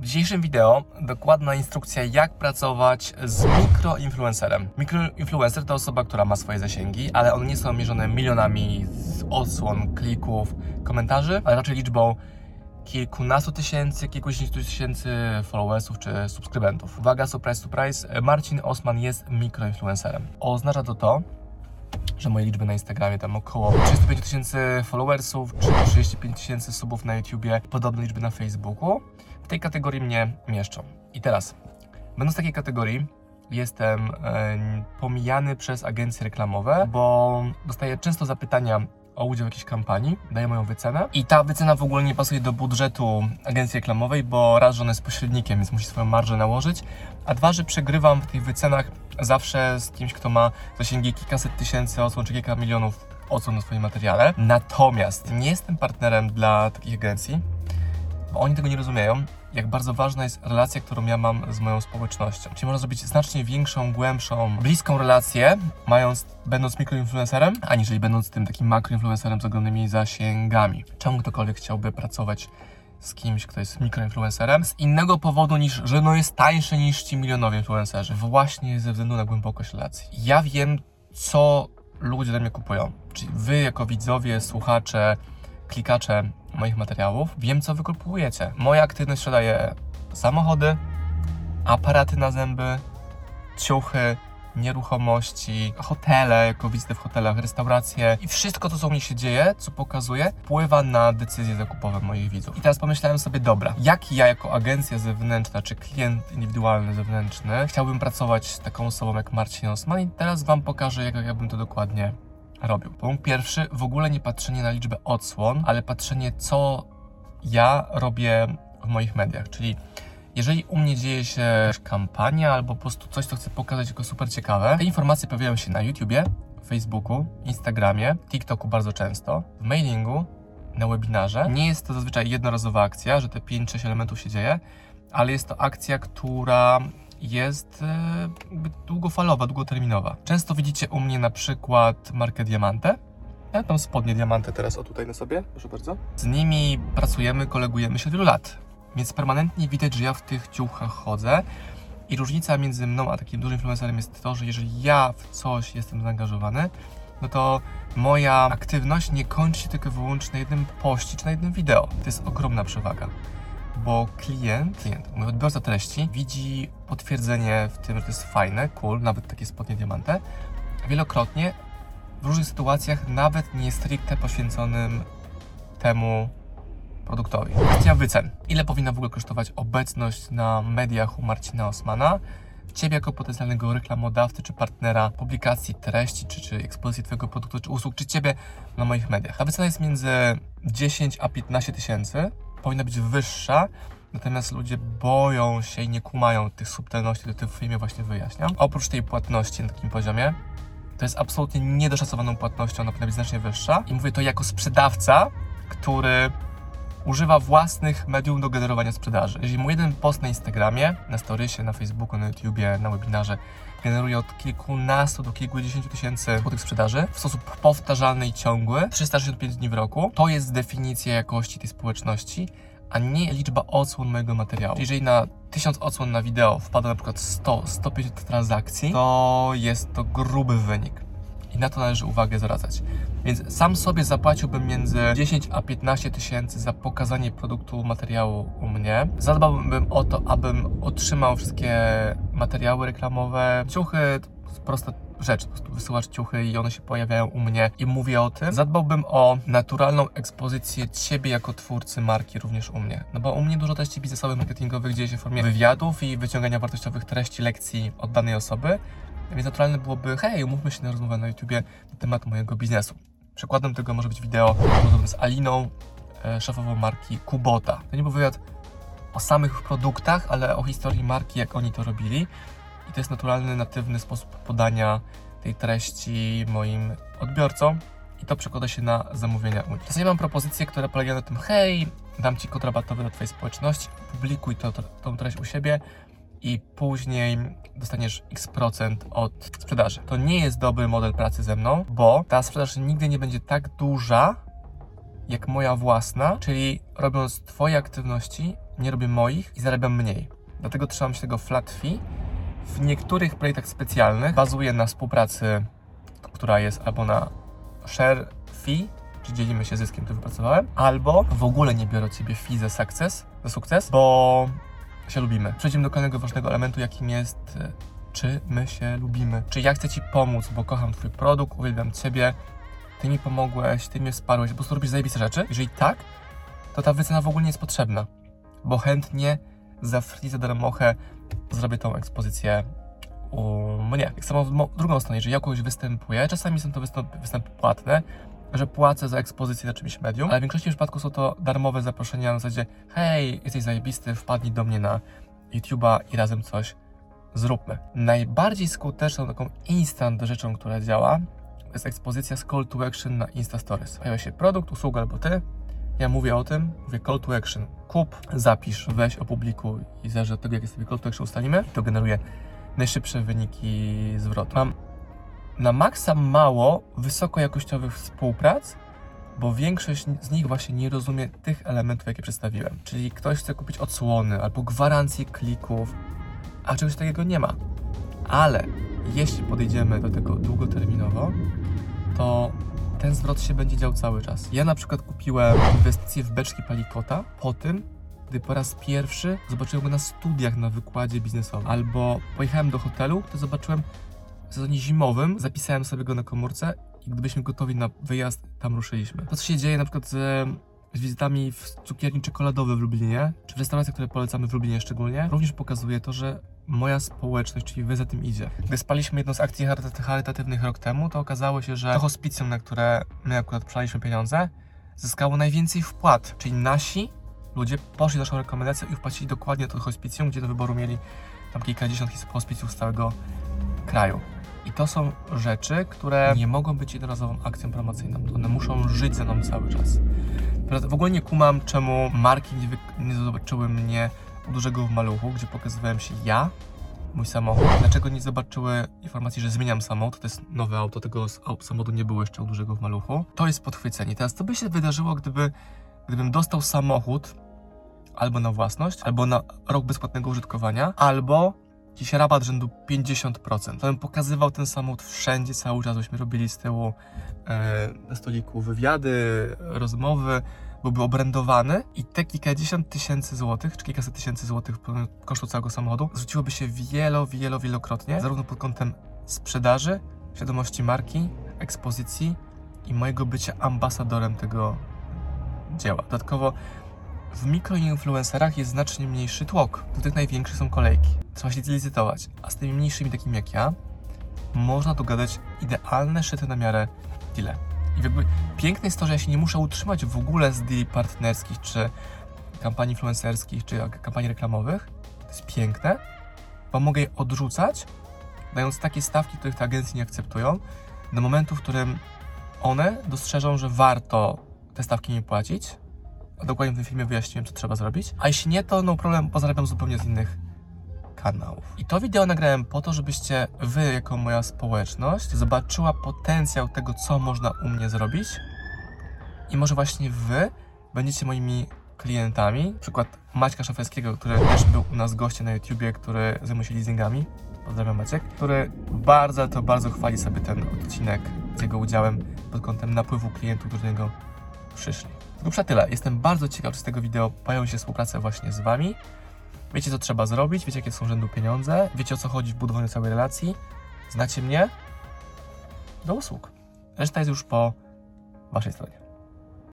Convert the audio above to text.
W dzisiejszym wideo dokładna instrukcja, jak pracować z mikroinfluencerem. Mikroinfluencer to osoba, która ma swoje zasięgi, ale one nie są mierzone milionami odsłon, klików, komentarzy, ale raczej liczbą kilkunastu tysięcy, kilkudziesięciu tysięcy followersów czy subskrybentów. Uwaga, surprise, surprise, Marcin Osman jest mikroinfluencerem. Oznacza to to, że moje liczby na Instagramie tam około 35 tysięcy followersów, czy 35 tysięcy subów na YouTubie, podobne liczby na Facebooku. Tej kategorii mnie mieszczą. I teraz, będąc w takiej kategorii, jestem e, pomijany przez agencje reklamowe, bo dostaję często zapytania o udział w jakiejś kampanii, daję moją wycenę i ta wycena w ogóle nie pasuje do budżetu agencji reklamowej, bo raz, że ona jest pośrednikiem, więc musi swoją marżę nałożyć, a dwa, że przegrywam w tych wycenach zawsze z kimś, kto ma zasięgi kilkaset tysięcy odsłon czy kilka milionów odsłon na swoim materiale. Natomiast nie jestem partnerem dla takich agencji, bo oni tego nie rozumieją, jak bardzo ważna jest relacja, którą ja mam z moją społecznością. Czyli można zrobić znacznie większą, głębszą, bliską relację, mając, będąc mikroinfluencerem, aniżeli będąc tym takim makroinfluencerem z ogromnymi zasięgami. Czemu ktokolwiek chciałby pracować z kimś, kto jest mikroinfluencerem, z innego powodu niż, że no jest tańszy niż ci milionowi influencerzy. Właśnie ze względu na głębokość relacji. Ja wiem, co ludzie ode mnie kupują. Czyli wy jako widzowie, słuchacze, klikacze moich materiałów, wiem co wy kupujecie. Moja aktywność sprzedaje samochody, aparaty na zęby, ciuchy, nieruchomości, hotele, jako wizyty w hotelach, restauracje i wszystko to, co mnie się dzieje, co pokazuje, wpływa na decyzje zakupowe moich widzów. I teraz pomyślałem sobie, dobra, jak ja jako agencja zewnętrzna, czy klient indywidualny zewnętrzny chciałbym pracować z taką osobą jak Marcin Osman i teraz Wam pokażę, jak ja bym to dokładnie robił. Punkt pierwszy, w ogóle nie patrzenie na liczbę odsłon, ale patrzenie, co ja robię w moich mediach, czyli jeżeli u mnie dzieje się kampania albo po prostu coś, co chcę pokazać jako super ciekawe, te informacje pojawiają się na YouTubie, Facebooku, Instagramie, TikToku bardzo często, w mailingu, na webinarze. Nie jest to zazwyczaj jednorazowa akcja, że te 5-6 elementów się dzieje, ale jest to akcja, która jest e, długofalowa, długoterminowa. Często widzicie u mnie na przykład markę Diamante. Ja mam spodnie Diamante teraz, o tutaj na sobie, proszę bardzo. Z nimi pracujemy, kolegujemy się od wielu lat, więc permanentnie widać, że ja w tych ciuchach chodzę. I różnica między mną a takim dużym influencerem jest to, że jeżeli ja w coś jestem zaangażowany, no to moja aktywność nie kończy się tylko wyłącznie na jednym poście czy na jednym wideo. To jest ogromna przewaga bo klient, klient, mój odbiorca treści widzi potwierdzenie w tym, że to jest fajne, cool, nawet takie spodnie diamante, wielokrotnie w różnych sytuacjach, nawet nie stricte poświęconym temu produktowi. Kwestia wycen. Ile powinna w ogóle kosztować obecność na mediach u Marcina Osmana? Ciebie jako potencjalnego reklamodawcy czy partnera publikacji treści, czy, czy ekspozycji Twojego produktu, czy usług, czy Ciebie na moich mediach. Ta wycena jest między 10 a 15 tysięcy powinna być wyższa, natomiast ludzie boją się i nie kumają tych subtelności, które w filmie właśnie wyjaśniam. Oprócz tej płatności na takim poziomie, to jest absolutnie niedoszacowaną płatnością, ona powinna być znacznie wyższa. I mówię to jako sprzedawca, który używa własnych mediów do generowania sprzedaży. Jeżeli mu jeden post na Instagramie, na storysie, na Facebooku, na YouTubie, na webinarze generuje od kilkunastu do kilkudziesięciu tysięcy złotych sprzedaży w sposób powtarzalny i ciągły, 365 dni w roku, to jest definicja jakości tej społeczności, a nie liczba odsłon mojego materiału. Czyli jeżeli na 1000 odsłon na wideo wpada na przykład 100, 150 transakcji, to jest to gruby wynik. I na to należy uwagę zwracać. Więc sam sobie zapłaciłbym między 10 a 15 tysięcy za pokazanie produktu, materiału u mnie. Zadbałbym o to, abym otrzymał wszystkie materiały reklamowe, ciuchy, prosta rzecz, po prostu wysyłasz ciuchy i one się pojawiają u mnie i mówię o tym. Zadbałbym o naturalną ekspozycję Ciebie jako twórcy marki również u mnie. No bo u mnie dużo treści biznesowych, marketingowych dzieje się w formie wywiadów i wyciągania wartościowych treści, lekcji od danej osoby. Więc naturalne byłoby, hej, umówmy się na rozmowę na YouTubie na temat mojego biznesu. Przykładem tego może być wideo z Aliną, e, szefową marki Kubota. To nie był wywiad o samych produktach, ale o historii marki, jak oni to robili. I to jest naturalny, natywny sposób podania tej treści moim odbiorcom i to przekłada się na zamówienia u nich. Czasami mam propozycje, które polegają na tym, hej, dam Ci kod rabatowy do Twojej społeczności, publikuj to, to, tą treść u siebie i później dostaniesz x procent od sprzedaży. To nie jest dobry model pracy ze mną, bo ta sprzedaż nigdy nie będzie tak duża, jak moja własna, czyli robiąc Twoje aktywności, nie robię moich i zarabiam mniej. Dlatego trzymam się tego flat fee. W niektórych projektach specjalnych bazuję na współpracy, która jest albo na share fee, czy dzielimy się zyskiem, który wypracowałem, albo w ogóle nie biorę od Ciebie fee za sukces, za sukces, bo się lubimy. Przejdźmy do kolejnego ważnego elementu, jakim jest e, czy my się lubimy. Czy ja chcę Ci pomóc, bo kocham Twój produkt, uwielbiam Ciebie, Ty mi pomogłeś, Ty mnie wsparłeś, po prostu robisz zajebiste rzeczy. Jeżeli tak, to ta wycena w ogóle nie jest potrzebna, bo chętnie za free, za darmochę zrobię tą ekspozycję u mnie. Tak samo w drugą stronę, jeżeli ja kogoś występuję, czasami są to występy płatne, że płacę za ekspozycję na czymś medium, ale w większości przypadków są to darmowe zaproszenia na zasadzie hej, jesteś zajebisty, wpadnij do mnie na YouTube'a i razem coś zróbmy. Najbardziej skuteczną taką instant rzeczą, która działa, jest ekspozycja z call to action na Insta Stories. Pojawia się produkt, usługa albo ty, ja mówię o tym, mówię call to action, kup, zapisz, weź, opublikuj i zależy od tego, jakie sobie call to action ustalimy, to generuje najszybsze wyniki zwrotu. Mam na maksa mało wysokojakościowych współprac, bo większość z nich właśnie nie rozumie tych elementów, jakie przedstawiłem. Czyli ktoś chce kupić odsłony albo gwarancję klików, a czegoś takiego nie ma. Ale jeśli podejdziemy do tego długoterminowo, to ten zwrot się będzie dział cały czas. Ja na przykład kupiłem inwestycje w beczki palikota po tym, gdy po raz pierwszy zobaczyłem go na studiach na wykładzie biznesowym. Albo pojechałem do hotelu, to zobaczyłem w sezonie zimowym, zapisałem sobie go na komórce i gdybyśmy gotowi na wyjazd, tam ruszyliśmy. To, co się dzieje na przykład z, z wizytami w cukierni czekoladowe w Lublinie, czy w restauracjach, które polecamy w Lublinie szczególnie, również pokazuje to, że moja społeczność, czyli wy za tym idzie. Gdy spaliśmy jedną z akcji charytat- charytatywnych rok temu, to okazało się, że to hospicjum, na które my akurat przelaliśmy pieniądze, zyskało najwięcej wpłat, czyli nasi ludzie poszli naszą rekomendację i wpłacili dokładnie to hospicjum, gdzie do wyboru mieli tam kilkadziesiąt hospicjów z całego kraju. I to są rzeczy, które nie mogą być jednorazową akcją promocyjną. One muszą żyć ze mną cały czas. W ogóle nie kumam, czemu marki nie, wy- nie zobaczyły mnie u dużego w maluchu, gdzie pokazywałem się ja, mój samochód. Dlaczego nie zobaczyły informacji, że zmieniam samochód? To jest nowe auto, tego samochodu nie było jeszcze u dużego w maluchu. To jest podchwycenie. Teraz co by się wydarzyło, gdyby, gdybym dostał samochód albo na własność, albo na rok bezpłatnego użytkowania, albo jakiś rabat rzędu 50%. To bym pokazywał ten samochód wszędzie, cały czas byśmy robili z tyłu e, na stoliku wywiady, rozmowy, byłby obrędowany i te kilkadziesiąt tysięcy złotych, czy kilkaset tysięcy złotych kosztu całego samochodu zwróciłoby się wielo, wielo, wielokrotnie, zarówno pod kątem sprzedaży, świadomości marki, ekspozycji i mojego bycia ambasadorem tego dzieła. Dodatkowo w mikroinfluencerach jest znacznie mniejszy tłok. Do tych największych są kolejki. Trzeba się licytować. A z tymi mniejszymi, takimi jak ja, można dogadać idealne szyte na miarę deale. I jakby piękne jest to, że ja się nie muszę utrzymać w ogóle z deali partnerskich, czy kampanii influencerskich, czy kampanii reklamowych. To jest piękne, bo mogę je odrzucać, dając takie stawki, których te agencje nie akceptują, do momentu, w którym one dostrzeżą, że warto te stawki nie płacić, dokładnie w tym filmie wyjaśniłem, co trzeba zrobić. A jeśli nie, to no problem, pozarabiam zupełnie z innych kanałów. I to wideo nagrałem po to, żebyście wy, jako moja społeczność, zobaczyła potencjał tego, co można u mnie zrobić. I może właśnie wy będziecie moimi klientami. Przykład Maćka Szafeckiego, który też był u nas gościem na YouTubie, który zajmuje się leasingami. Pozdrawiam Maciek, który bardzo, to bardzo chwali sobie ten odcinek z jego udziałem pod kątem napływu klientów, do niego przyszli. Grubsza tyle. Jestem bardzo ciekaw, czy z tego wideo pojawi się współpraca właśnie z Wami. Wiecie, co trzeba zrobić, wiecie, jakie są rzędu pieniądze, wiecie, o co chodzi w budowaniu całej relacji, znacie mnie, do usług. Reszta jest już po Waszej stronie.